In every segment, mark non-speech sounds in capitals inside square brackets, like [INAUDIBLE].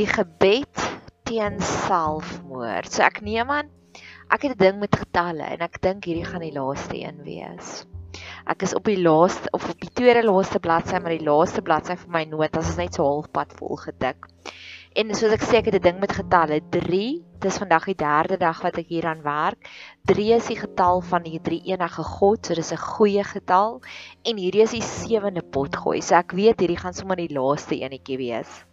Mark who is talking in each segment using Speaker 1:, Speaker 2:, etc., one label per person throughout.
Speaker 1: die gebed teen selfmoord. So ek neem aan ek het 'n ding met getalle en ek dink hierdie gaan die laaste een wees. Ek is op die laaste of op die tweede laaste bladsy, maar die laaste bladsy van my notas is net so halfpad vol gedik. En soos ek sê, ek het 'n ding met getalle 3. Dis vandag die derde dag wat ek hieraan werk. 3 is die getal van die drie enige God, so dis 'n goeie getal. En hierdie is die sewende potgooi. So ek weet hierdie gaan sommer die laaste enetjie wees.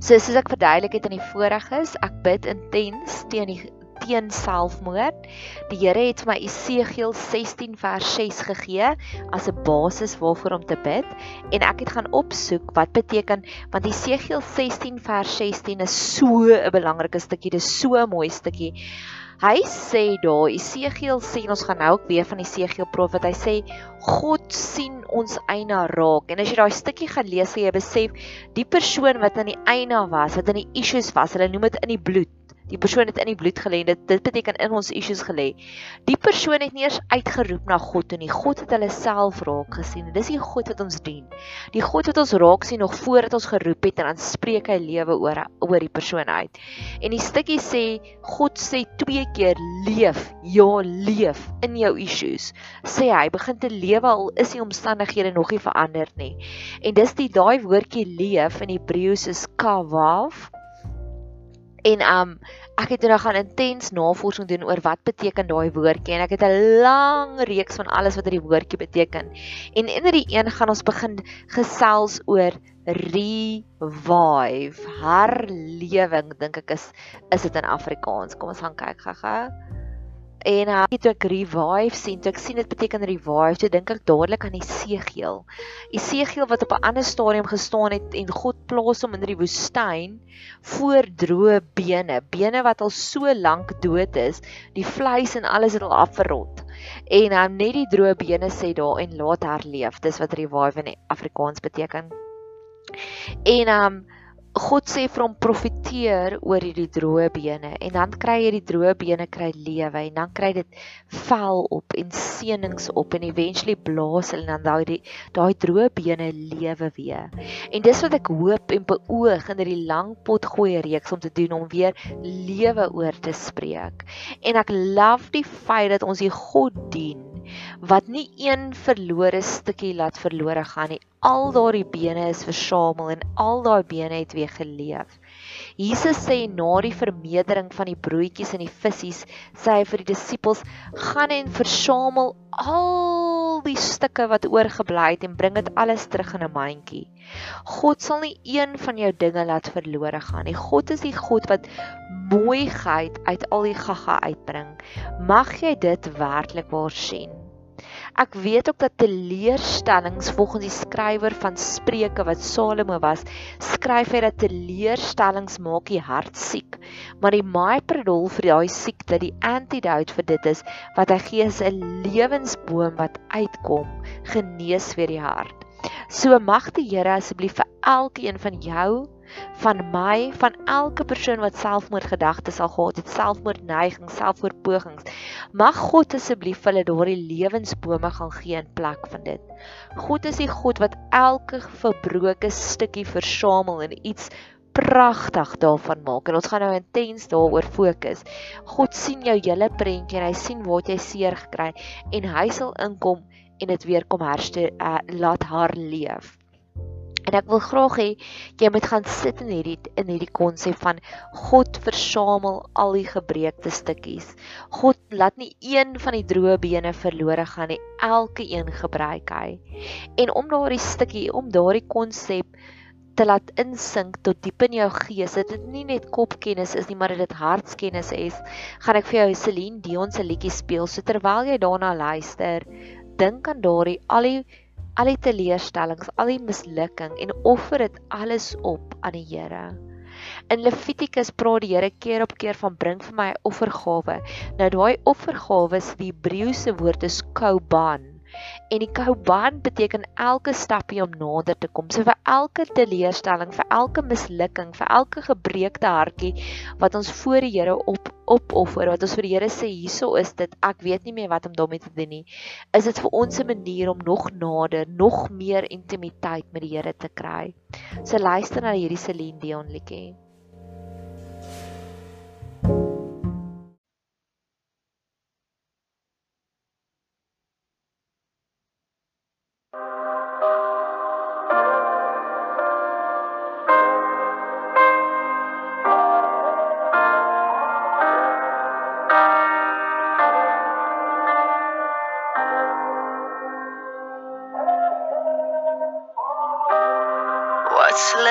Speaker 1: So soos ek verduidelik het in die voriges, ek bid intens teen die teen selfmoord. Die Here het vir my Esegiel 16 vers 6 gegee as 'n basis waarvoor om te bid en ek het gaan opsoek wat beteken want Esegiel 16 vers 16 is so 'n belangrike stukkie, dis so 'n mooi stukkie. Hy sê daar Esegiel sê ons gaan nou ook weer van Esegiel praat wat hy sê God sien ons eina raak. En as jy daai stukkie gaan lees, jy besef die persoon wat aan die eina was, wat in die issues was, hulle noem dit in die bloed die persoon het in die bloed gelê en dit dit beteken in ons issues gelê. Die persoon het nie eers uitgeroep na God toe nie. God het hulle self raak gesien. Dis die God wat ons dien. Die God wat ons raak sien nog voordat ons geroep het en dan spreek hy lewe oor oor die persoon uit. En die stukkie sê God sê twee keer leef, ja leef in jou issues. Sê hy begin te lewe al is die omstandighede nog nie verander nie. En dis die daai woordjie leef in Hebreëus is kavav En um ek het nou gaan intens navorsing doen oor wat beteken daai woordjie en ek het 'n lang reeks van alles wat hierdie woordjie beteken. En in hierdie een gaan ons begin gesels oor revive, herlewing dink ek is is dit in Afrikaans. Kom ons gaan kyk gou-gou. En uh, toe ek revive sien, toe ek sien dit beteken revive, toe dink ek dadelik aan Esegiel. Esegiel wat op 'n ander stadium gestaan het en God plaas hom in die woestyn voor droë bene, bene wat al so lank dood is, die vleis en alles het al afgerot. En um, net die droë bene sê daar en laat herleef. Dis wat revive in Afrikaans beteken. En um God sê vir hom profeteer oor hierdie droë bene en dan kry jy die droë bene kry lewe en dan kry dit vel op en seënings op en eventually blaas hulle dan daai daai droë bene lewe weer. En dis wat ek hoop en beoog in hierdie lang pot gooi reeks om te doen om weer lewe oor te spreek. En ek love die feit dat ons hier God dien wat nie een verlore stukkie laat verlore gaan nie. Al daardie bene is versamel en al daai bene het weer geleef. Jesus sê na die vermeerdering van die broodjies en die visse, sê hy vir die disippels: "Gaan en versamel al die stukke wat oorgebly het en bring dit alles terug in 'n mandjie." God sal nie een van jou dinge laat verlore gaan nie. God is die God wat mooiheid uit al die gaga uitbring. Mag jy dit werklik waar sien. Ek weet ook dat teleurstellings volgens die skrywer van Spreuke wat Salomo was, skryf hy dat teleurstellings maak die hart siek. Maar die maipredol vir daai siekte, die antidote vir dit is wat hy gee 'n lewensboom wat uitkom, genees vir die hart. So mag die Here asseblief vir elkeen van jou van my, van elke persoon wat selfmoordgedagtes al gehad het, selfmoordneigings, selfmoordpogings. Mag God asseblief hulle daardie lewensbome gaan gee in plek van dit. God is die God wat elke verbroke stukkie versamel en iets pragtig daarvan maak. En ons gaan nou intens daaroor fokus. God sien jou hele prentjie en hy sien waar jy seer gekry en hy sal inkom en dit weer kom herstel uh, laat haar leef. En ek wil graag hê jy moet gaan sit in hierdie in hierdie konsep van God versamel al die gebreekte stukkies. God laat nie een van die droë bene verlore gaan nie. Elke een gebruik hy. En om daardie stukkie, om daardie konsep te laat insink tot diep in jou gees. Dit is nie net kopkennis is nie, maar dit hartskennis is. Gaan ek vir jou Celine Dion se liedjie speel. So terwyl jy daarna luister, dink aan daardie al die al die teleurstellings, al die mislukking en offer dit alles op aan die Here. In Levitikus praat die Here keer op keer van bring vir my 'n offergawe. Nou daai offergawe is die Hebreëse woord is korban En die Kauban beteken elke stapie om nader te kom. So vir elke teleurstelling, vir elke mislukking, vir elke gebreekte hartjie wat ons voor die Here op opoffer, wat ons vir die Here sê, hierso is dit. Ek weet nie meer wat om daarmee te doen nie. Is dit vir ons 'n manier om nog nader, nog meer intimiteit met die Here te kry? So luister na hierdie Celine Dion liedjie.
Speaker 2: What's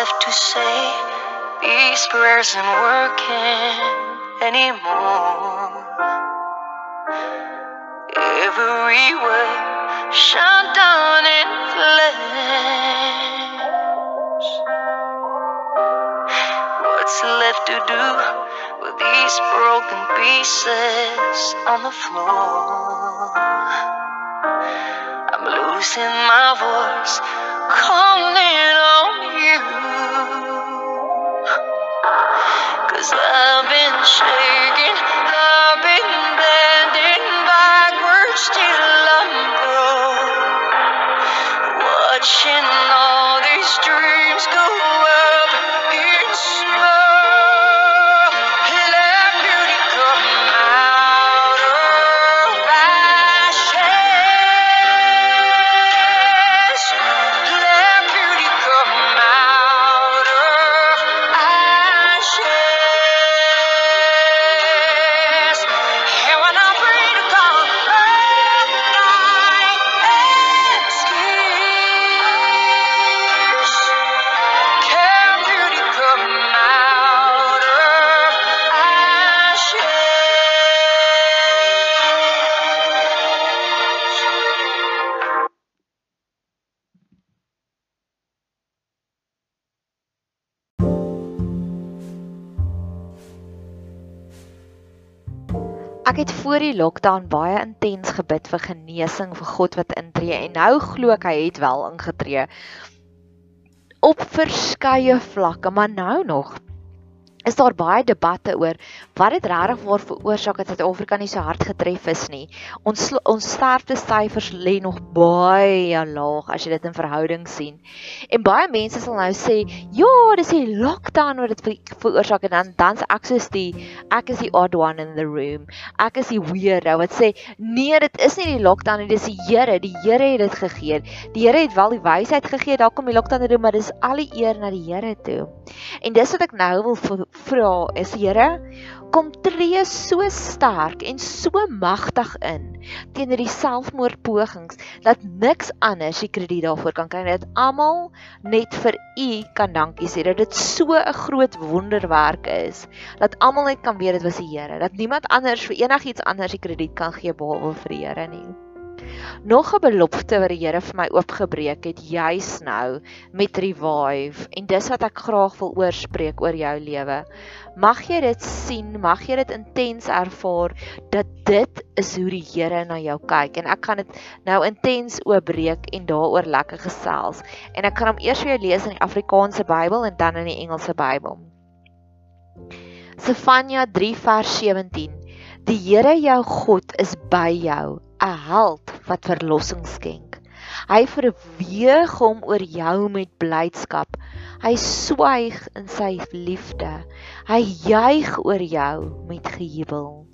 Speaker 2: left to say? These prayers aren't working anymore. Every word shut down in flames. What's left to do with these broken pieces on the floor? I'm losing my voice, calling on you. Cause I've been shaking, I've been bending backwards till I'm broke. Watching all these dreams go
Speaker 1: Ek het voor die lockdown baie intens gebid vir genesing vir God wat intree en nou glo ek hy het wel ingetree. Op verskeie vlakke, maar nou nog is daar baie debatte oor wat dit regtig waar veroorsaak dat Suid-Afrika nie so hard getref is nie. Ons ons sterftesyfers lê nog baie laag as jy dit in verhouding sien. En baie mense sal nou sê, "Ja, dis die lockdown wat dit ver- veroorsaak." En dan dan's ek soos die ek is die odd one in the room. Ek is die weirdo wat sê, "Nee, dit is nie die lockdown nie, dis die Here. Die Here het dit gegee. Die Here het wel die wysheid gegee, daar kom die lockdown doen, maar dis al die eer na die Here toe." En dis wat ek nou wil vra is Here, kom tree so sterk en so magtig in teenoor die selfmoordpogings dat niks anders die krediet daarvoor kan kry dat almal net vir U kan dankie sê dat dit so 'n groot wonderwerk is dat almal net kan weet dit was die Here dat niemand anders vir enigiets anders die krediet kan gee behalwe vir die Here nie. Nog 'n belofte wat die Here vir my oopgebreek het juis nou met revive en dis wat ek graag wil oorspreek oor jou lewe. Mag jy dit sien, mag jy dit intens ervaar dat dit is hoe die Here na jou kyk en ek gaan dit nou intens oopbreek en daaroor lekker gesels. En ek gaan hom eers vir jou lees in die Afrikaanse Bybel en dan in die Engelse Bybel. Sefanja 3 vers 17. Die Here jou God is by jou, 'n held wat verlossing skenk. Hy verweeg hom oor jou met blydskap. Hy swyg in sy liefde. Hy juig oor jou met gejubel.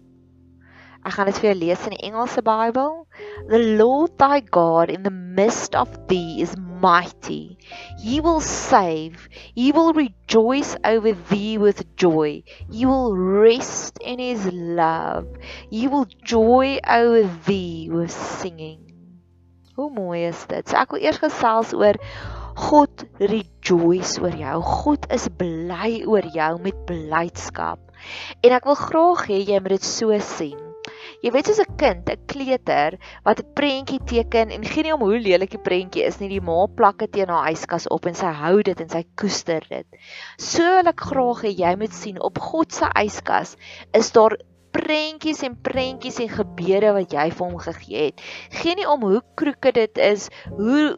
Speaker 1: Ek gaan dit vir jou lees in die Engelse Bybel. The Lord thy God in the midst of thee is mighty. He will save. He will rejoice over thee with joy. He will rest in his love. He will joy over thee with singing. Hoe mooi is dit? So ek wil eers gesels oor God rejoice oor jou. God is bly oor jou met blydskap. En ek wil graag hê jy moet dit so sien. Jy weet soos 'n kind, 'n kleuter wat 'n prentjie teken en geen nie om hoe lelik die prentjie is nie, die ma plak dit teen haar yskas op en sy hou dit en sy koester dit. So wil ek graag hê jy moet sien op God se yskas is daar prentjies en prentjies en gebede wat jy vir hom gegee het. Geen nie om hoe kroeke dit is, hoe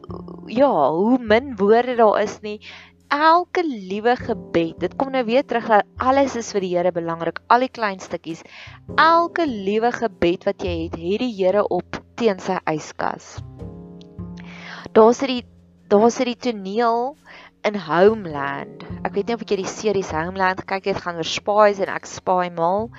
Speaker 1: ja, hoe min woorde daar is nie. Elke liewe gebed, dit kom nou weer terug dat alles is vir die Here belangrik, al die klein stukkies. Elke liewe gebed wat jy het, het die Here op teen sy yskas. Daar's dit daar's dit toneel in Homeland. Ek weet nie of jy die series Homeland gekyk het, gaan oor spies en ek spy mal.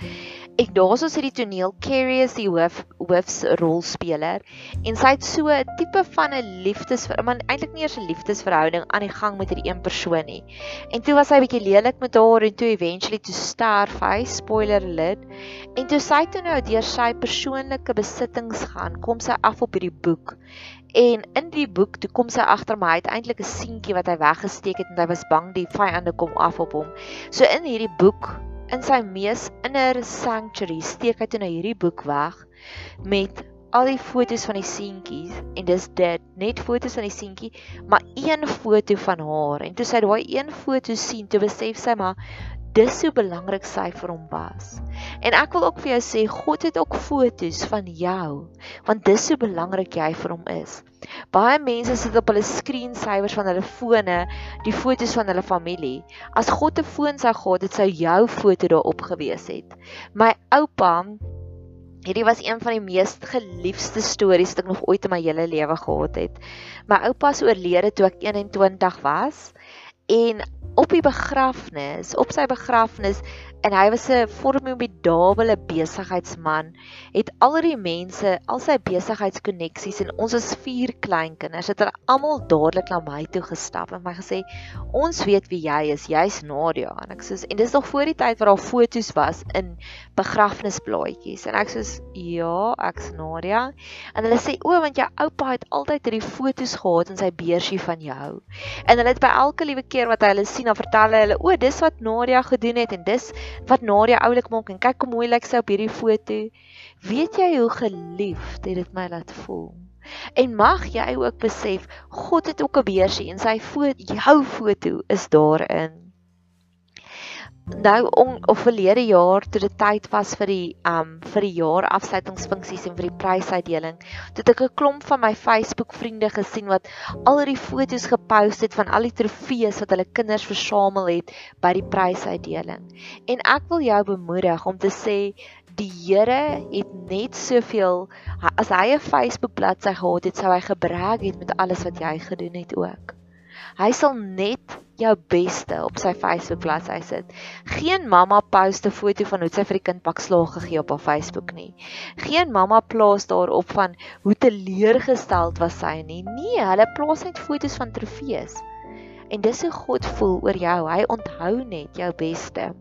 Speaker 1: Ek daarso sit die toneel Carrie is die hoof hoofsrolspeler en sy het so 'n tipe van 'n liefdes man eintlik nie eers 'n liefdesverhouding aan die gang met hierdie een persoon nie. En toe was hy bietjie lelik met haar en toe eventually toe sterf hy, spoiler alert. En toe sy toe nou deur sy persoonlike besittings gaan, kom sy af op hierdie boek. En in die boek toe kom sy agter my uit eintlik 'n seentjie wat hy weggesteek het en hy was bang die vyande kom af op hom. So in hierdie boek, in sy mees inner sanctuary, steek hy toe nou hierdie boek weg met al die fotos van die seentjies en dis dit, net fotos van die seentjie, maar een foto van haar. En toe sy daai een foto sien, toe besef sy maar dis hoe belangrik sy vir hom was. En ek wil ook vir jou sê God het ook fotos van jou want dis hoe belangrik jy vir hom is. Baie mense sit op hulle screensavers van hulle fone die fotos van hulle familie. As God 'n foon sou gehad het, sou jou foto daarop gewees het. My oupa Hierdie was een van die mees geliefde stories wat ek nog ooit in my hele lewe gehad het. My oupa is oorlede toe ek 21 was en op die begrafnis, op sy begrafnis en hy was 'n formidable besigheidsman, het al die mense, al sy besigheidskoneksies en ons is vier kleinkinders, het hulle almal dadelik na my toe gestap en my gesê, "Ons weet wie jy is, jy's Nadia." En ek sê, en dis nog voor die tyd waar daar foto's was in begrafnisblaadjies en ek sê, "Ja, ek's Nadia." En hulle sê, "O, want jou oupa het altyd hierdie foto's gehad in sy beursie van jou." En hulle het by elke liewe keer wat hy hulle sien, dan vertel hulle, "O, dis wat Nadia gedoen het en dis wat Nadia oulik maak en kyk hoe mooi lyk sy op hierdie foto. Weet jy hoe geliefd het dit my laat voel? En mag jy ook besef God het ook 'n beursie en sy foto, jou foto is daarin nou on, of verlede jaar toe dit tyd was vir die um vir die jaar afsluitingsfunksies en vir die prysuitdeling, het ek 'n klomp van my Facebook vriende gesien wat al die foto's gepost het van al die trofees wat hulle kinders versamel het by die prysuitdeling. En ek wil jou bemoedig om te sê die Here het net soveel as hy 'n Facebook bladsy gehad het, sou hy gebrek het met alles wat jy gedoen het ook. Hy sal net jou beste op sy Facebook bladsy sit. Geen mamma post 'n foto van hoe sy vir die kind pak slaag gegee op haar Facebook nie. Geen mamma plaas daarop van hoe teleurgesteld was sy nie. Nee, hulle plaas net foto's van trofees. En dis hoe God voel oor jou. Hy onthou net jou beste.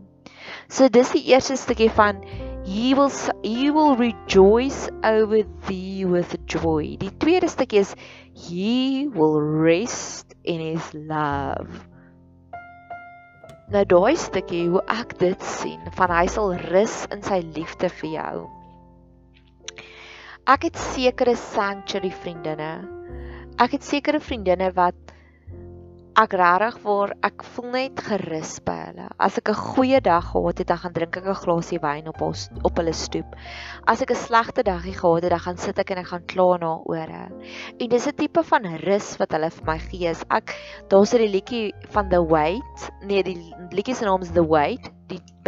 Speaker 1: So dis die eerste stukkie van He will he will rejoice over thee with joy. Die tweede stukkie is he will rest in his love. Nou daai stukkie hoe ek dit sien, van hy sal rus in sy liefde vir jou. Ek het sekere sanctuary vriendinne. Ek het sekere vriendinne wat ek regtig waar ek voel net gerus by hulle. As ek 'n goeie dag gehad het, dan gaan drink ek 'n glasie wyn op ons op hulle stoep. As ek 'n slegte dagie gehad het, dan gaan sit ek en ek gaan kla na ore. En dis 'n tipe van rus wat hulle vir my gee. Ek daar's 'n liedjie van The Weight, nee, die liedjie se naam is The Weight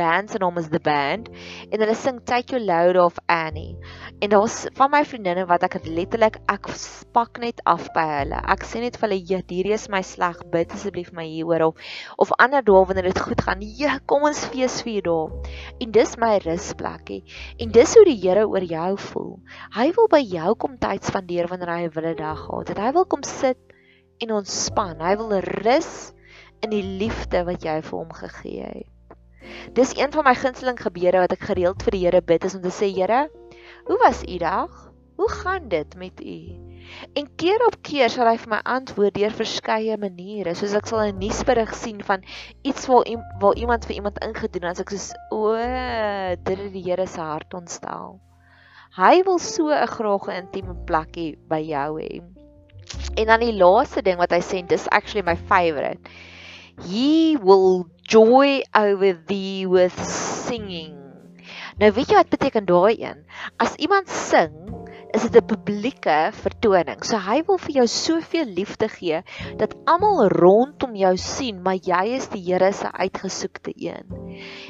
Speaker 1: band se naam is The Band en hulle sing Take Your Load Off Annie. En daar's van my vriendinne wat ek letterlik ek spak net af by hulle. Ek sê net vir hulle, "Ja, hierdie is my sleg, bid asseblief my hier hoor of of ander dae wanneer dit goed gaan. Ja, kom ons fees vir dae." En dis my rusplekkie. En dis hoe die Here oor jou voel. Hy wil by jou kom tyd spandeer wanneer hy 'n wille dag gehad het. Hy wil kom sit en ontspan. Hy wil rus in die liefde wat jy vir hom gegee het. Dis een van my gunsteling gebede wat ek gereeld vir die Here bid is om te sê Here, hoe was u dag? Hoe gaan dit met u? En keer op keer sal hy vir my antwoord deur verskeie maniere, soos ek sal 'n nuusberig sien van iets waar waar iemand vir iemand ingedoen het, as ek sê o, dit het die Here se hart ontstel. Hy wil so 'n graag 'n intieme plekkie by jou hê. En dan die laaste ding wat hy sê, dis actually my favourite. He will joy over thee with singing. Nou weet jy wat beteken daai een? As iemand sing, is dit 'n publieke vertoning. So hy wil vir jou soveel liefde gee dat almal rondom jou sien, maar jy is die Here se uitgesoekte een.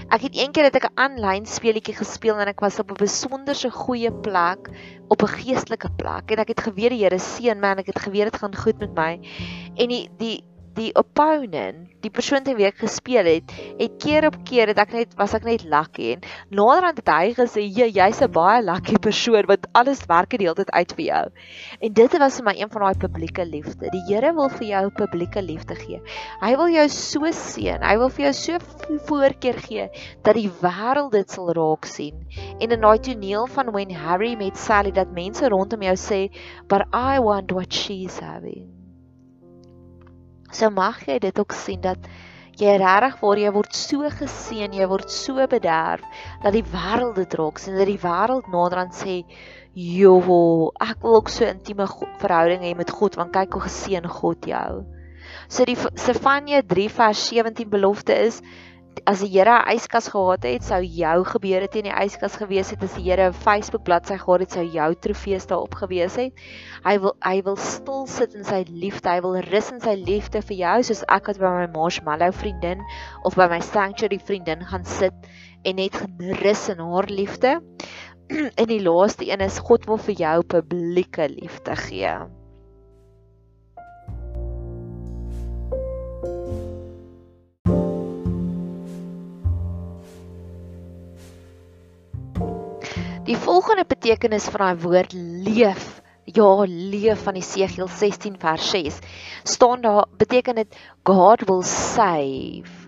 Speaker 1: Ek het eendag het ek 'n aanlyn speletjie gespeel en ek was op 'n besonderse goeie plek, op 'n geestelike plek en ek het geweet die Here seën my en ek het geweet dit gaan goed met my. En die die die opponent, die persoon te wie ek gespeel het, het keer op keer dat ek net was ek net lucky en naderhand het hy gesê jy jy's 'n baie lucky persoon want alles werk die hele tyd uit vir jou. En dit was vir my een van daai publieke liefde. Die Here wil vir jou publieke liefde gee. Hy wil jou so seën. Hy wil vir jou so voorkeur gee dat die wêreld dit sal raak sien. En in daai toneel van when Harry met Sally dat mense rondom jou sê, "But I want what she's having." So mag jy dit ook sien dat jy regtig waar jy word so geseën, jy word so bederf dat die wêreld dit raak sien, dat die wêreld naderhand sê, "Jo, ek wil ook so intieme verhouding hê met God want kyk hoe geseën God jou." So die Sefanja 3 vers 17 belofte is as die Here 'n yskas gehad het, sou jou gebeure teen die yskas gewees het as die Here 'n Facebook bladsy gehad het, sou jou trofees daarop gewees het. Hy wil hy wil stil sit in sy liefde, hy wil rus in sy liefde vir jou, soos ek wat by my marshmallow vriendin of by my sanctuary vriendin gaan sit en net rus in haar liefde. [CLEARS THROAT] en die laaste een is God wil vir jou publieke liefde gee. Die volgende betekenis van daai woord leef, ja, leef van die Segiel 16 vers 6, staan daar beteken dit God will save.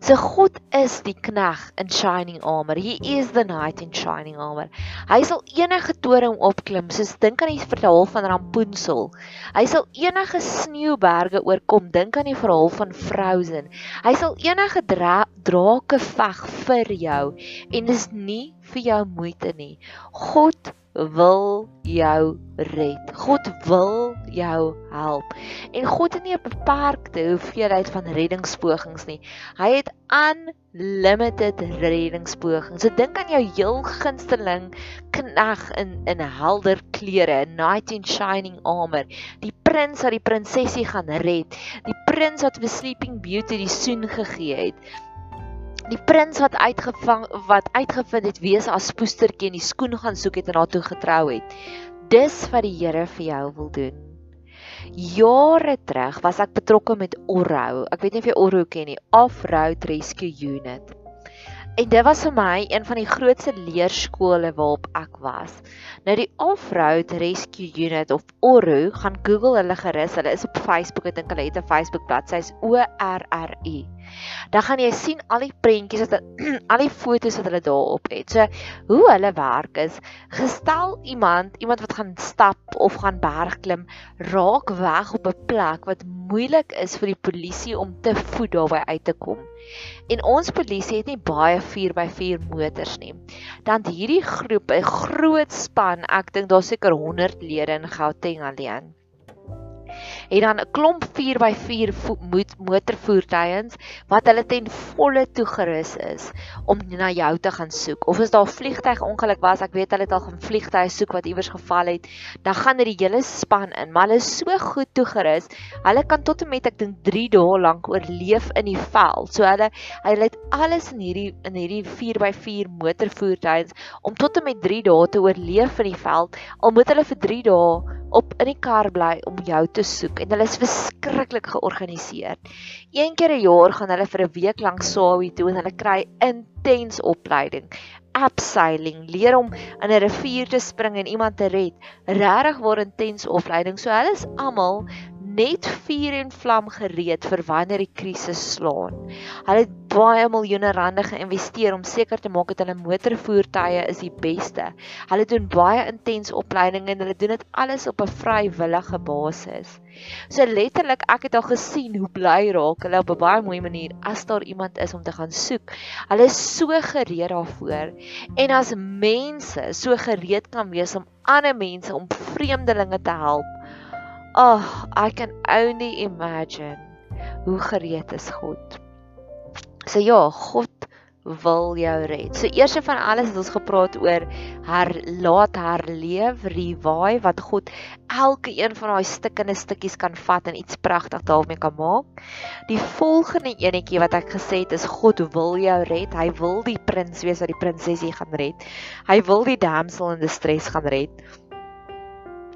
Speaker 1: So God is die knag in shining armor. He is the knight in shining armor. Hy sal enige toring opklim, soos dink aan die verhaal van Rapunzel. Hy sal enige sneeuberge oorkom, dink aan die verhaal van Frozen. Hy sal enige dra drake veg vir jou en dis nie vir jou moeite nie. God wil jou red. God wil jou help. En God het nie 'n beperkte hoeveelheid van reddingspogings nie. Hy het unlimited reddingspogings. So dink aan jou heel gunsteling knag in in helder klere, knight in shining armor, die prins wat die prinsesie gaan red, die prins wat vir Sleeping Beauty die soen gegee het die prins wat uitgevang wat uitgevind het wie se as poestertjie in die skoen gaan soek het en daartoe getrou het. Dis wat die Here vir jou wil doen. Jare terug was ek betrokke met Orrou. Ek weet nie of jy Orrou ken nie, Off-Road Rescue Unit. En dit was vir my een van die grootste leerskole waarop ek was. Nou die Off-Road Rescue Unit of ORU, gaan Google hulle gerus. Hulle is op Facebook. Ek dink hulle het 'n Facebook bladsy, O R R U dan gaan jy sien al die prentjies wat [CLEARS THROAT] al die fotos wat hulle daarop het. So hoe hulle werk is, gestel iemand, iemand wat gaan stap of gaan bergklim, raak weg op 'n plek wat moeilik is vir die polisie om te voet daarby uit te kom. En ons polisie het nie baie 4x4 motors nie. Dan hierdie groep, 'n groot span, ek dink daar's seker 100 lede in Gauteng alleen en dan 'n klomp 4x4 motorvoertuigs wat hulle ten volle toegerus is om na jou te gaan soek. Of as daar 'n vliegtyg ongeluk was, ek weet hulle het al gaan vliegtye soek wat iewers geval het, dan gaan hulle die hele span in, maar hulle is so goed toegerus. Hulle kan tot en met ek dink 3 dae lank oorleef in die veld. So hulle hulle het alles in hierdie in hierdie 4x4 motorvoertuigs om tot en met 3 dae te oorleef in die veld. Al moet hulle vir 3 dae op in die kar bly om jou te soek en hulle is verskriklik georganiseer. Een keer 'n jaar gaan hulle vir 'n week lank Sawi toe en hulle kry intens opleiding. Abseiling, leer om in 'n rivier te spring en iemand te red. Regtig waar intens opleiding. So hulle is almal net vuur en vlam gereed vir wanneer die krisis slaan. Hulle het baie miljoene rande geïnvesteer om seker te maak dat hulle motorvoertuie is die beste. Hulle doen baie intens opleiding en hulle doen dit alles op 'n vrywillige basis. So letterlik ek het al gesien hoe bly raak hulle op 'n baie mooi manier as daar iemand is om te gaan soek. Hulle is so gereed daarvoor. En as mense so gereed kan wees om ander mense om vreemdelinge te help, Oh, I can only imagine hoe gereed is God. So ja, God wil jou red. So eers van alles het ons gepraat oor her laat herleef, revive wat God elke een van daai stikkende stukkies kan vat en iets pragtig daarmee kan maak. Die volgende enetjie wat ek gesê het is God wil jou red. Hy wil die prins wees wat die prinsesie gaan red. Hy wil die damsel in distress gaan red.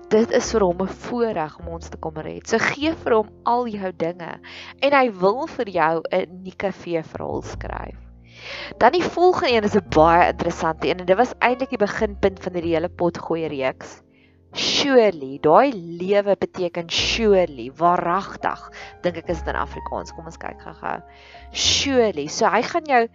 Speaker 1: Dit is vir hom 'n voorreg om ons te kom red. So gee vir hom al jou dinge en hy wil vir jou 'n unieke verhaal skryf. Dan die volgende een is 'n baie interessante een en dit was eintlik die beginpunt van hierdie hele potgooi reeks. Surely, daai lewe beteken surely, waaragtig, dink ek is dit in Afrikaans. Kom ons kyk gou-gou. Surely, so hy gaan jou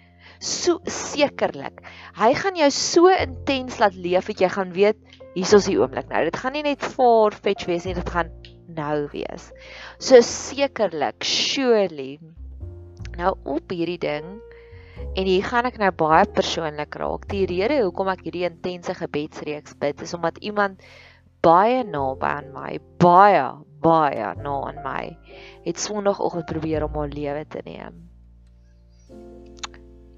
Speaker 1: so sekerlik. Hy gaan jou so intens laat leef dat jy gaan weet hier is die oomblik nou. Dit gaan nie net far fetch wees nie, dit gaan nou wees. So sekerlik, surely. Nou op hierdie ding En hier gaan ek nou baie persoonlik raak. Die rede hoekom ek hierdie intense gebedsreeks bid is omdat iemand baie naby aan my, baie baie na aan my, het Sondagoggend probeer om haar lewe te neem.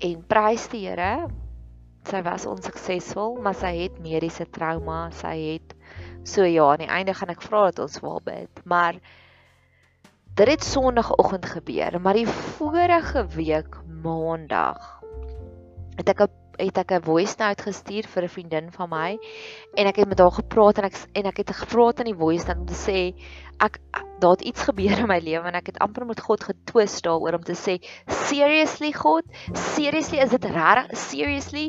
Speaker 1: En prys die Here, sy was onsuksesvol, maar sy het mediese trauma, sy het so ja, aan die einde gaan ek vra dat ons wil bid, maar dit het Sondagoggend gebeur, maar die vorige week Maandag het ek 'n het ek 'n voice note gestuur vir 'n vriendin van my en ek het met haar gepraat en ek en ek het gepraat in die voice note om te sê ek daar het iets gebeur in my lewe en ek het amper met God getwis daaroor om te sê seriously God seriously is dit regtig seriously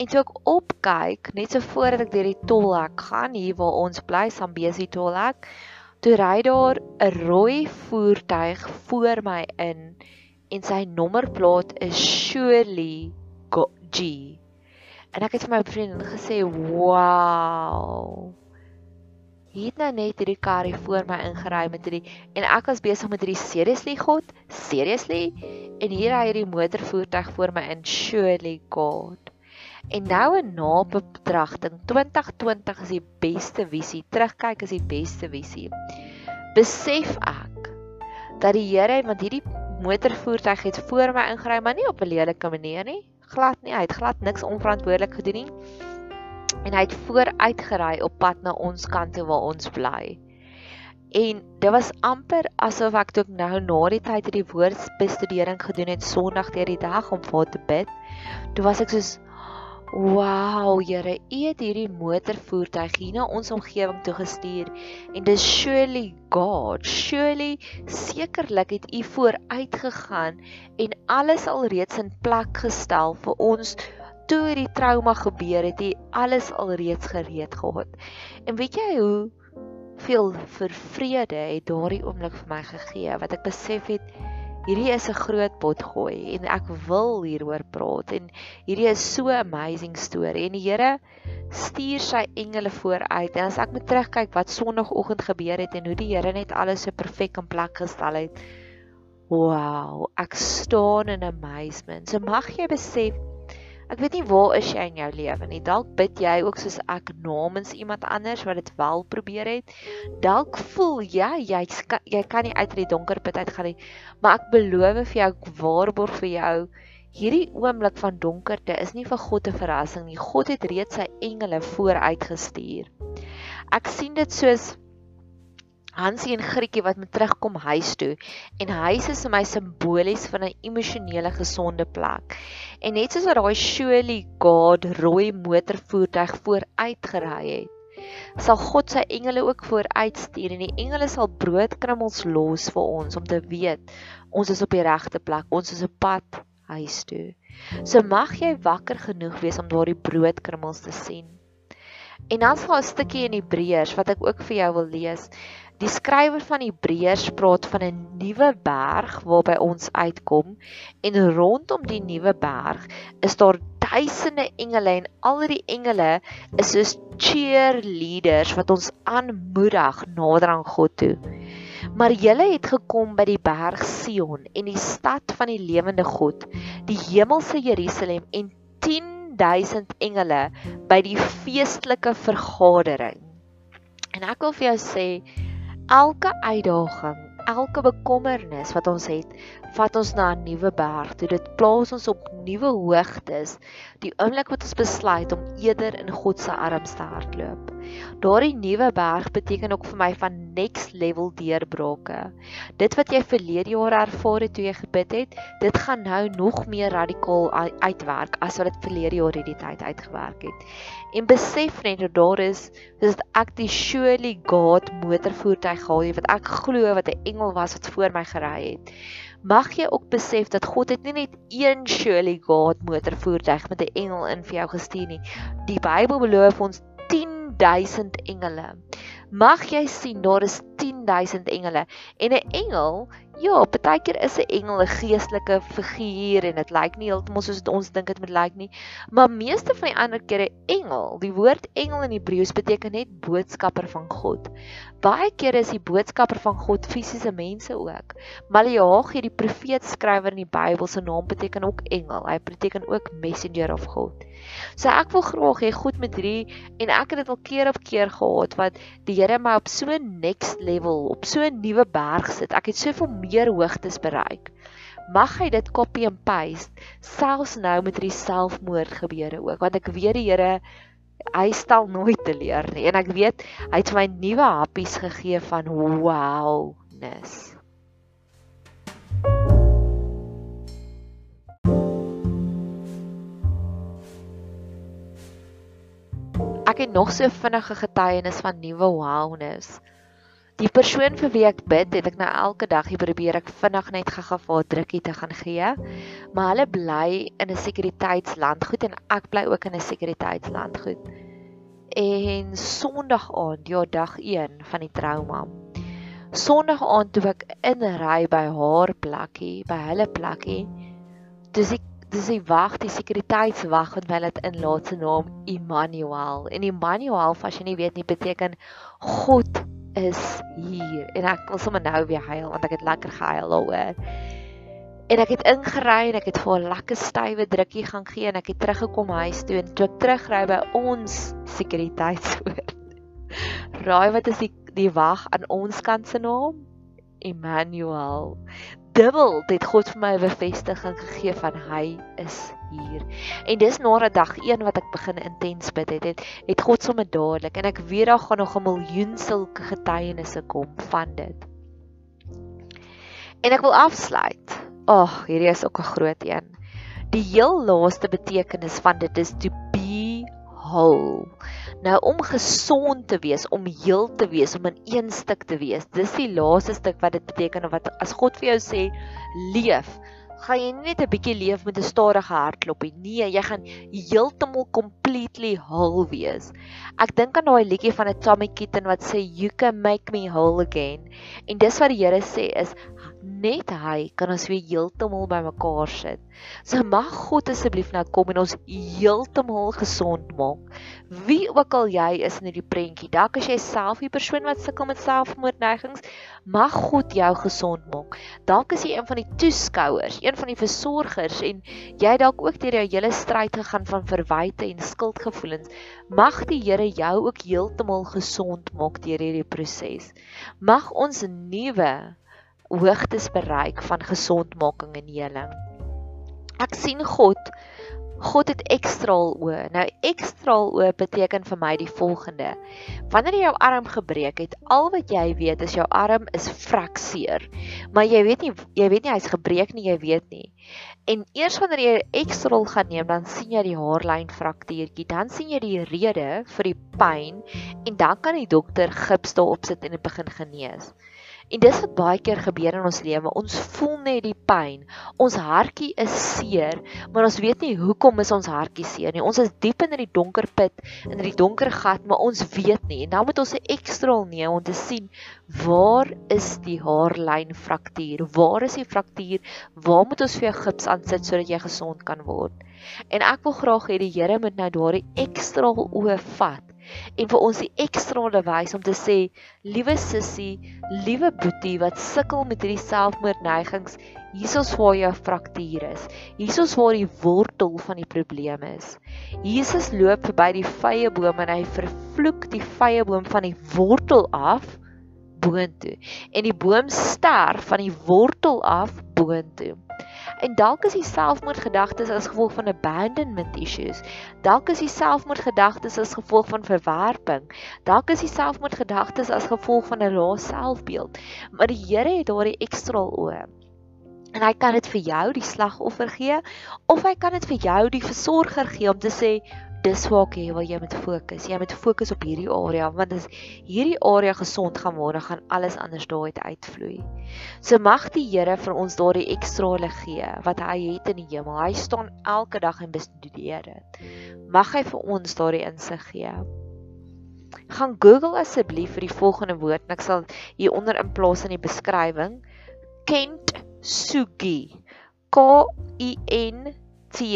Speaker 1: en toe ek opkyk net so voordat ek deur die tolhek gaan hier waar ons bly Sambesi tolhek toe ry daar 'n rooi voertuig voor my in en sy nommerplaat is Shirley G. En ek het vir my vriendin gesê, "Wow." Het nou net hierdie kar hier voor my ingery met hierdie en ek was besig met hierdie seriously God, seriously? En hier ry hierdie motorvoertuig voor my in Shirley God. En nou 'n nabetragting, 2020 is die beste visie. Terugkyk is die beste visie. Besef ek dat die Here, want hierdie motorvoertuig het voor my ingery, maar nie op 'n lelike manier nie. Glad nie, hy het glad niks onverantwoordelik gedoen nie. En hy het vooruit gery op pad na ons kant toe waar ons bly. En dit was amper asof ek toe nou na die tyd hierdie woordbestudering gedoen het Sondag deur die dag om vir te bid. Toe was ek soos Wow, Here, U het hierdie motorvoertuig hier na ons omgewing toe gestuur en dis surely God. Surely sekerlik het U vooruit gegaan en alles alreeds in plek gestel vir ons toe hierdie trauma gebeur het. U alles alreeds gereed gehad. En weet jy hoe veel vervrede het daardie oomblik vir my gegee wat ek besef het hierdie is 'n groot pot gooi en ek wil hieroor praat en hierdie is so amazing storie en die Here stuur sy engele vooruit en as ek moet terugkyk wat sonoggend gebeur het en hoe die Here net alles so perfek in plek gestel het wow ek staan in amazement so mag jy besef Ek weet nie waar is jy in jou lewe nie. Dalk bid jy ook soos ek namens iemand anders wat dit wel probeer het. Dalk voel jy jy jy kan nie uit die donker put uit gaan nie. Maar ek beloof vir jou ek waarborg vir jou hierdie oomblik van donkerte is nie vir God 'n verrassing nie. God het reeds sy engele vooruitgestuur. Ek sien dit soos Hansie en Grietjie wat moet terugkom huis toe en huis is vir my simbolies van 'n emosionele gesonde plek. En net soos wat daai Surely God rooi motorvoertuig vooruit gery het, sal God sy engele ook vooruit stuur en die engele sal broodkrummels los vir ons om te weet ons is op die regte plek, ons is op pad huis toe. So mag jy wakker genoeg wees om daardie broodkrummels te sien. En dan sal 'n stukkie in Hebreërs wat ek ook vir jou wil lees. Die skrywer van Hebreërs praat van 'n nuwe berg waarby ons uitkom en rondom die nuwe berg is daar duisende engele en al die engele is soos cheerleaders wat ons aanmoedig nader aan God toe. Maar julle het gekom by die berg Sion en die stad van die lewende God, die hemelse Jerusalem en 10000 engele by die feestelike vergadering. En ek wil vir jou sê elke uitdaging, elke bekommernis wat ons het, vat ons na 'n nuwe berg. Toe dit plaas ons op nuwe hoogtes. Die oomblik wat ons besluit om eerder in God se arms te hardloop. Daardie nuwe berg beteken ook vir my van next level deurbrake. Dit wat jy verlede jaar ervaar het toe jy gebid het, dit gaan nou nog meer radikaal uitwerk as wat dit verlede jaar hierdie tyd uitgewerk het. En besef net dat daar is, dis ek die surely God motorvoertuig gehad wat ek glo wat 'n engel was wat voor my gery het. Mag jy ook besef dat God het nie net een surely God motorvoertuig met 'n engel in vir jou gestuur nie. Die Bybel beloof ons 10000 engele. Mag jy sien daar is 10000 engele en 'n engel Ja, partykeer is 'n engel 'n geestelike figuur en dit lyk nie heeltemal soos ons dink dit moet lyk nie. Maar meeste van die ander kere engel, die woord engel in Hebreëus beteken net boodskapper van God. Baie kere is die boodskapper van God fisiese mense ook. Maleagi, die profeet skrywer in die Bybel se naam beteken ook engel. Hy beteken ook messenger of God. So ek wil graag hê God met hierdie en ek het dit al keer op keer gehad wat die Here my op so 'n next level, op so 'n nuwe berg sit. Ek het soveel meer hoogtes bereik. Mag hy dit copy and paste selfs nou met hierdie selfmoord gebeure ook want ek weet die Here hy stel nooit teleur nie en ek weet hy het my nuwe happies gegee van wowness. Ek het nog so vinnige getuienis van nuwe wowness. Die persoon vir wie ek bid, het ek nou elke dag hier probeer ek vinnig net gaga vir drukkie te gaan gee. Maar hulle bly in 'n sekuriteitsland goed en ek bly ook in 'n sekuriteitsland goed. En Sondag aand, ja dag 1 van die trauma. Sondag aand toe ek inry by haar plekkie, by hulle plekkie, dis ek dis die wag, die sekuriteitswag wat my laat inlaat se naam Immanuel. En Immanuel, as jy nie weet nie, beteken God is hier. En ek wil sommer nou weer huil want ek het lekker gehuil daaroor. En ek het ingery en ek het vir 'n lekker stywe drukkie gaan gee en ek het teruggekom huis toe en toe ek terugry by ons sekuriteitsoort. [LAUGHS] Raai wat is die die wag aan ons kant se naam? Emmanuel dubbel het God vir my 'n bevestiging gegee van hy is hier. En dis na 'n dag 1 wat ek begin intens bid het, het, het God sommer dadelik en ek weet daar gaan nog 'n miljoen sulke getuienisse kom van dit. En ek wil afsluit. Ag, oh, hierdie is ook 'n groot een. Die heel laaste betekenis van dit is to be whole. Nou om gesond te wees, om heel te wees, om in een stuk te wees. Dis die laaste stuk wat dit beteken of wat as God vir jou sê leef, gaan jy nie net 'n bietjie leef met 'n stadige hartklopie. Nee, jy gaan heeltemal completely whole wees. Ek dink aan daai liedjie van 'n Tommy Kitten wat sê you can make me whole again. En dis wat die Here sê is net hy kan ons weer heeltemal bymekaar sit. So mag God asseblief nou kom en ons heeltemal gesond maak. Wie ook al jy is in hierdie prentjie, dalk as jy self die persoon wat sukkel met selfmoordneigings, mag God jou gesond maak. Dalk is jy een van die toeskouers, een van die versorgers en jy dalk ook deur jou hele stryd gegaan van verwyte en skuldgevoelens. Mag die Here jou ook heeltemal gesond maak deur hierdie proses. Mag ons nuwe hoogtes bereik van gesondmaking en heling. Ek sien God God het ekstraal oë. Nou ekstraal oë beteken vir my die volgende. Wanneer jy jou arm gebreek het, al wat jy weet is jou arm is frakseer. Maar jy weet nie jy weet nie hy's gebreek nie, jy weet nie. En eers wanneer jy ekstraal gaan neem, dan sien jy die haarlyn fraktuurtjie, dan sien jy die rede vir die pyn en dan kan die dokter gips daarop sit en dit begin genees. En dis wat baie keer gebeur in ons lewe. Ons voel net die pyn. Ons hartjie is seer, maar ons weet nie hoekom is ons hartjie seer nie. Ons is diep in die donker put, in die donker gat, maar ons weet nie. En dan moet ons 'n ekstraal neem om te sien waar is die haarlyn fraktuur? Waar is die fraktuur? Waar moet ons vir jou gips aansit sodat jy gesond kan word? En ek wil graag hê die Here moet nou daardie ekstraal oë vat en vir ons die ekstrale wys om te sê liewe sussie, liewe boetie wat sukkel met hierdie selfmoordneigings, hiersoos waar jou fraktuur is. Hiersoos waar die wortel van die probleem is. Jesus loop verby die vrye boom en hy vervloek die vrye boom van die wortel af boontoe en die boom sterf van die wortel af boontoe. En dalk is die selfmoordgedagtes as gevolg van abandonment issues. Dalk is die selfmoordgedagtes as gevolg van verwerping. Dalk is die selfmoordgedagtes as gevolg van 'n lae selfbeeld. Maar die Here het daardie ekstra oë. En hy kan dit vir jou die slagoffer gee of hy kan dit vir jou die versorger gee om te sê dis waar jy wil jy moet fokus. Jy moet fokus op hierdie area want as hierdie area gesond gaan word, gaan alles anders daaruit uitvloei. So mag die Here vir ons daardie ekstra lig gee wat hy het in die hemel. Hy staan elke dag en bestudeer dit. Mag hy vir ons daardie insig gee. Gaan Google asseblief vir die volgende woord en ek sal hier onder in plaas in die beskrywing Kent Sugi. K I N T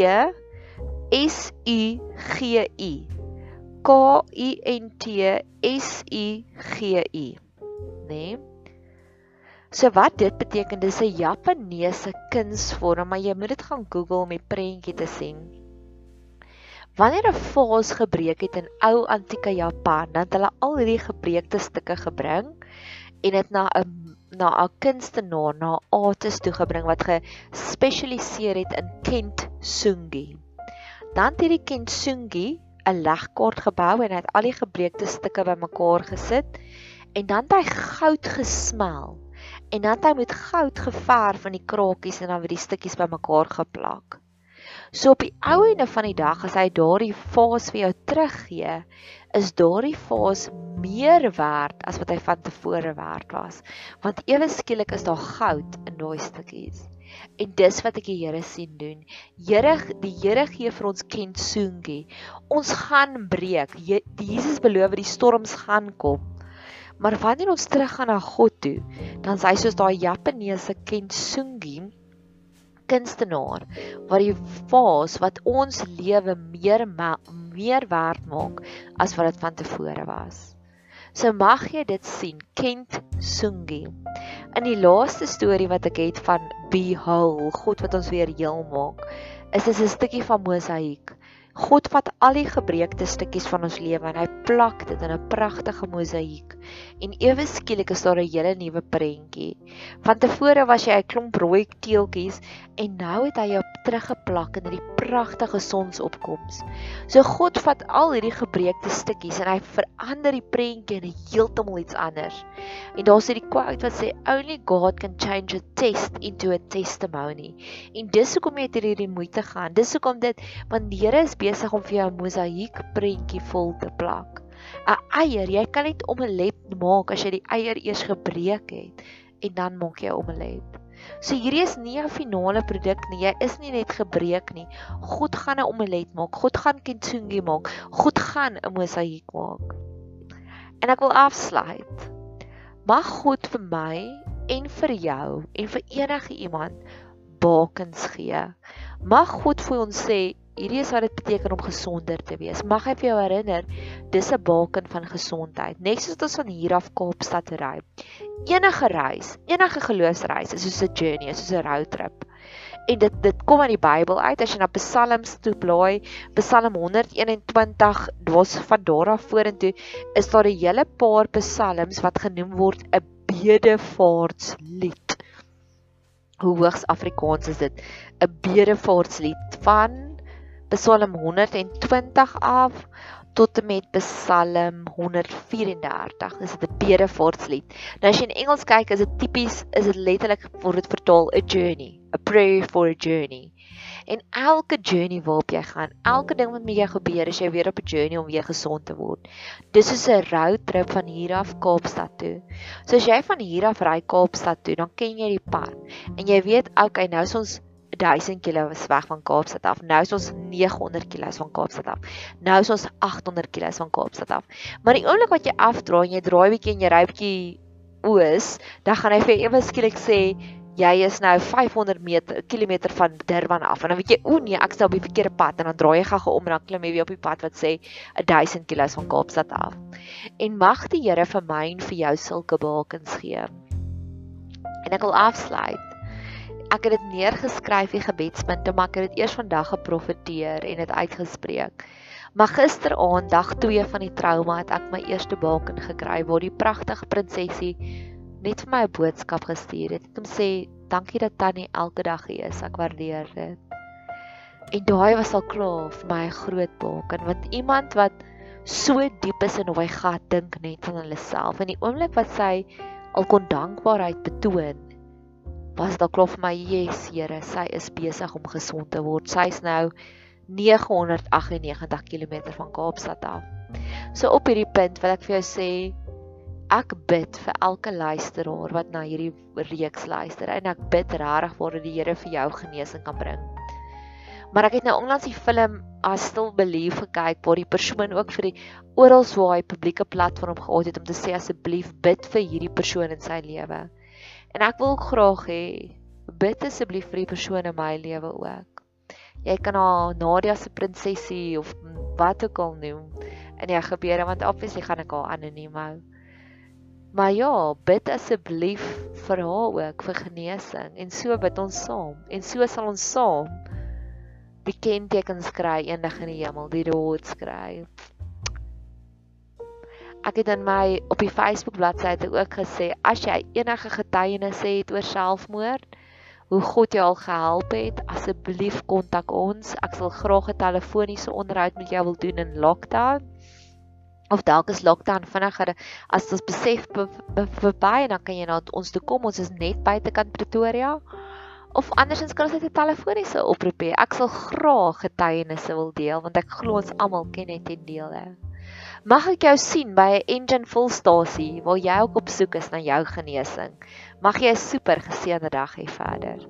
Speaker 1: S U G I. K I N T S U G I. Nee. So wat dit beteken dis 'n Japaneese kunsvorm, maar jy moet dit gaan Google om die prentjie te sien. Wanneer 'n vaas gebreek het in ou antieke Japan, dan het hulle al hierdie gebreekte stukke gebring en dit na 'n na 'n kunstenaar, na 'n artist toe gebring wat gespesialiseer het in kintsugi. Dan het hierdie kintsugi 'n legkaart gebou en hy het al die gebreekte stukke bymekaar gesit en dan het hy goud gesmel en dan het hy met goud geverf in die krakies en dan weer die stukkies bymekaar geplak. So op die ou einde van die dag as hy daardie vaas vir jou teruggee, is daardie vaas meer werd as wat hy van tevore werd was. Want ewe skielik is daar goud in daai stukkies. En dis wat ek die Here sien doen. Here, die Here gee vir ons kentsungi. Ons gaan breek. Je, Jesus beloof die storms gaan kom. Maar wanneer ons teruggaan na God toe, dan is hy soos daai Japaneese kentsungi kunstenaar wat die vaas wat ons lewe meer meer werd maak as wat dit van tevore was. So mag jy dit sien, Kent Sungi. In die laaste storie wat ek het van Behold, God wat ons weer heel maak, is dit 'n stukkie van mosaïek. God vat al die gebreekte stukkies van ons lewe en hy plak dit in 'n pragtige mosaïek. En ewe skielik is daar 'n hele nuwe prentjie. Van tevore was jy 'n klomp rooi teeltjies en nou het hy jou teruggeplak in hierdie pragtige sonsopkoms. So God vat al hierdie gebreekte stukkies en hy verander die prentjie in heeltemal iets anders. En daar's hierdie quote wat sê only God can change a test into a testimony. En dis hoekom jy hierdie moeite gaan. Dis hoekom dit want die Here is besig om vir jou 'n mosaïek prentjie vol te plak. 'n Eier, jy kan net omelet maak as jy die eier eers gebreek het en dan maak jy omelet. So hierdie is nie 'n finale produk nie. Jy is nie net gebreek nie. God gaan 'n omelet maak. God gaan kintsungi maak. God gaan 'n mosaïek maak. En ek wil afsluit. Mag God vir my en vir jou en vir enige iemand bakens gee. Mag God vir ons sê hierdie is wat dit beteken om gesonder te wees. Mag hy vir jou herinner, dis 'n baken van gesondheid. Net soos ons van hier af Kaapstad ry. Enige reis, enige geloofsreis is soos 'n journey, soos 'n roadtrip. En dit dit kom uit die Bybel uit as jy na Psalms toe blaai, Psalm 121, dwas van daar af vorentoe, is daar 'n hele paar psalms wat genoem word 'n bedevaartslied. Hoe hoogs Afrikaans is dit? 'n Bedevaartslied van Psalm 120 af tot met Psalm 134. Dis 'n bedevaartslied. Nou as jy in Engels kyk, is dit tipies is dit letterlik word dit vertaal a journey, a prayer for a journey. En elke journey waarop jy gaan, elke ding wat met jou gebeur, is jy weer op 'n journey om weer gesond te word. Dis soos 'n road trip van hier af Kaapstad toe. So as jy van hier af ry Kaapstad toe, dan ken jy die pad en jy weet, okay, nou is ons 1000 km is weg van Kaapstad af. Nou is ons 900 km van Kaapstad af. Nou is ons 800 km van Kaapstad af. Maar die oomblik wat jy afdraai en jy draai bietjie en jy ry bietjie oos, dan gaan hy vir ewe skielik sê jy is nou 500 meter kilometer van Durban af. En dan weet jy, o nee, ek nou op die verkeerde pad en dan draai jy gou-gou om en dan klim jy weer op die pad wat sê 1000 km van Kaapstad af. En mag die Here vir my en vir jou sulke bakens gee. En ek wil afsluit ek het dit neergeskryf die gebedspunte maar ek het dit eers vandag geprofeteer en dit uitgespreek. Maar gisteraand, dag 2 van die trauma, het ek my eerste baken gekry waar die pragtige prinsesie net vir my 'n boodskap gestuur het. Dit om sê, "Dankie dat tannie elke dag hier is. Ek waardeer dit." En daai was al klaar vir my 'n groot baken, want iemand wat so diep is in hoe hy gat dink net van hulle self en die oomblik wat sy al kon dankbaarheid betoon was dit klaar vir my yes Here sy is besig om gesond te word sy's nou 998 km van Kaapstad af. So op hierdie punt wil ek vir jou sê ek bid vir elke luisteraar wat na hierdie reeks luister en ek bid regtig waar die Here vir jou genesing kan bring. Maar ek het nou onlangs die film I Still Believe gekyk waar die persoon ook vir die oral hy publieke platform gehad het om te sê asseblief bid vir hierdie persoon in sy lewe. En ek wil graag hê bid asseblief vir die persoon in my lewe ook jy kan haar Nadia se prinsesie of wat ook al noem in die gebeure want obviously gaan ek haar anoniem hou. Maar ja, bid asseblief vir haar ook vir genesing en so bid ons saam en so sal ons saam die kentekens kry eendag in die hemel, die rewards kry. Ek het in my op die Facebook bladsy ook gesê as jy enige getuienisse het oor selfmoord, hoe God jou al gehelp het, asseblief kontak ons. Ek sal graag 'n telefoniese onderhoud met jou wil doen in lockdown. Of dalk is lockdown vinniger as ons besef verby en dan kan jy na ons toe kom. Ons is net buitekant Pretoria. Of andersins kan ons net 'n telefoniese oproep hê. Ek sal graag getuienisse wil deel want ek glo ons almal ken net en deel hè. Mag ek jou sien by 'n engine volstasie waar jy ook op soek is na jou genesing. Mag jy 'n super geseënde dag hê verder.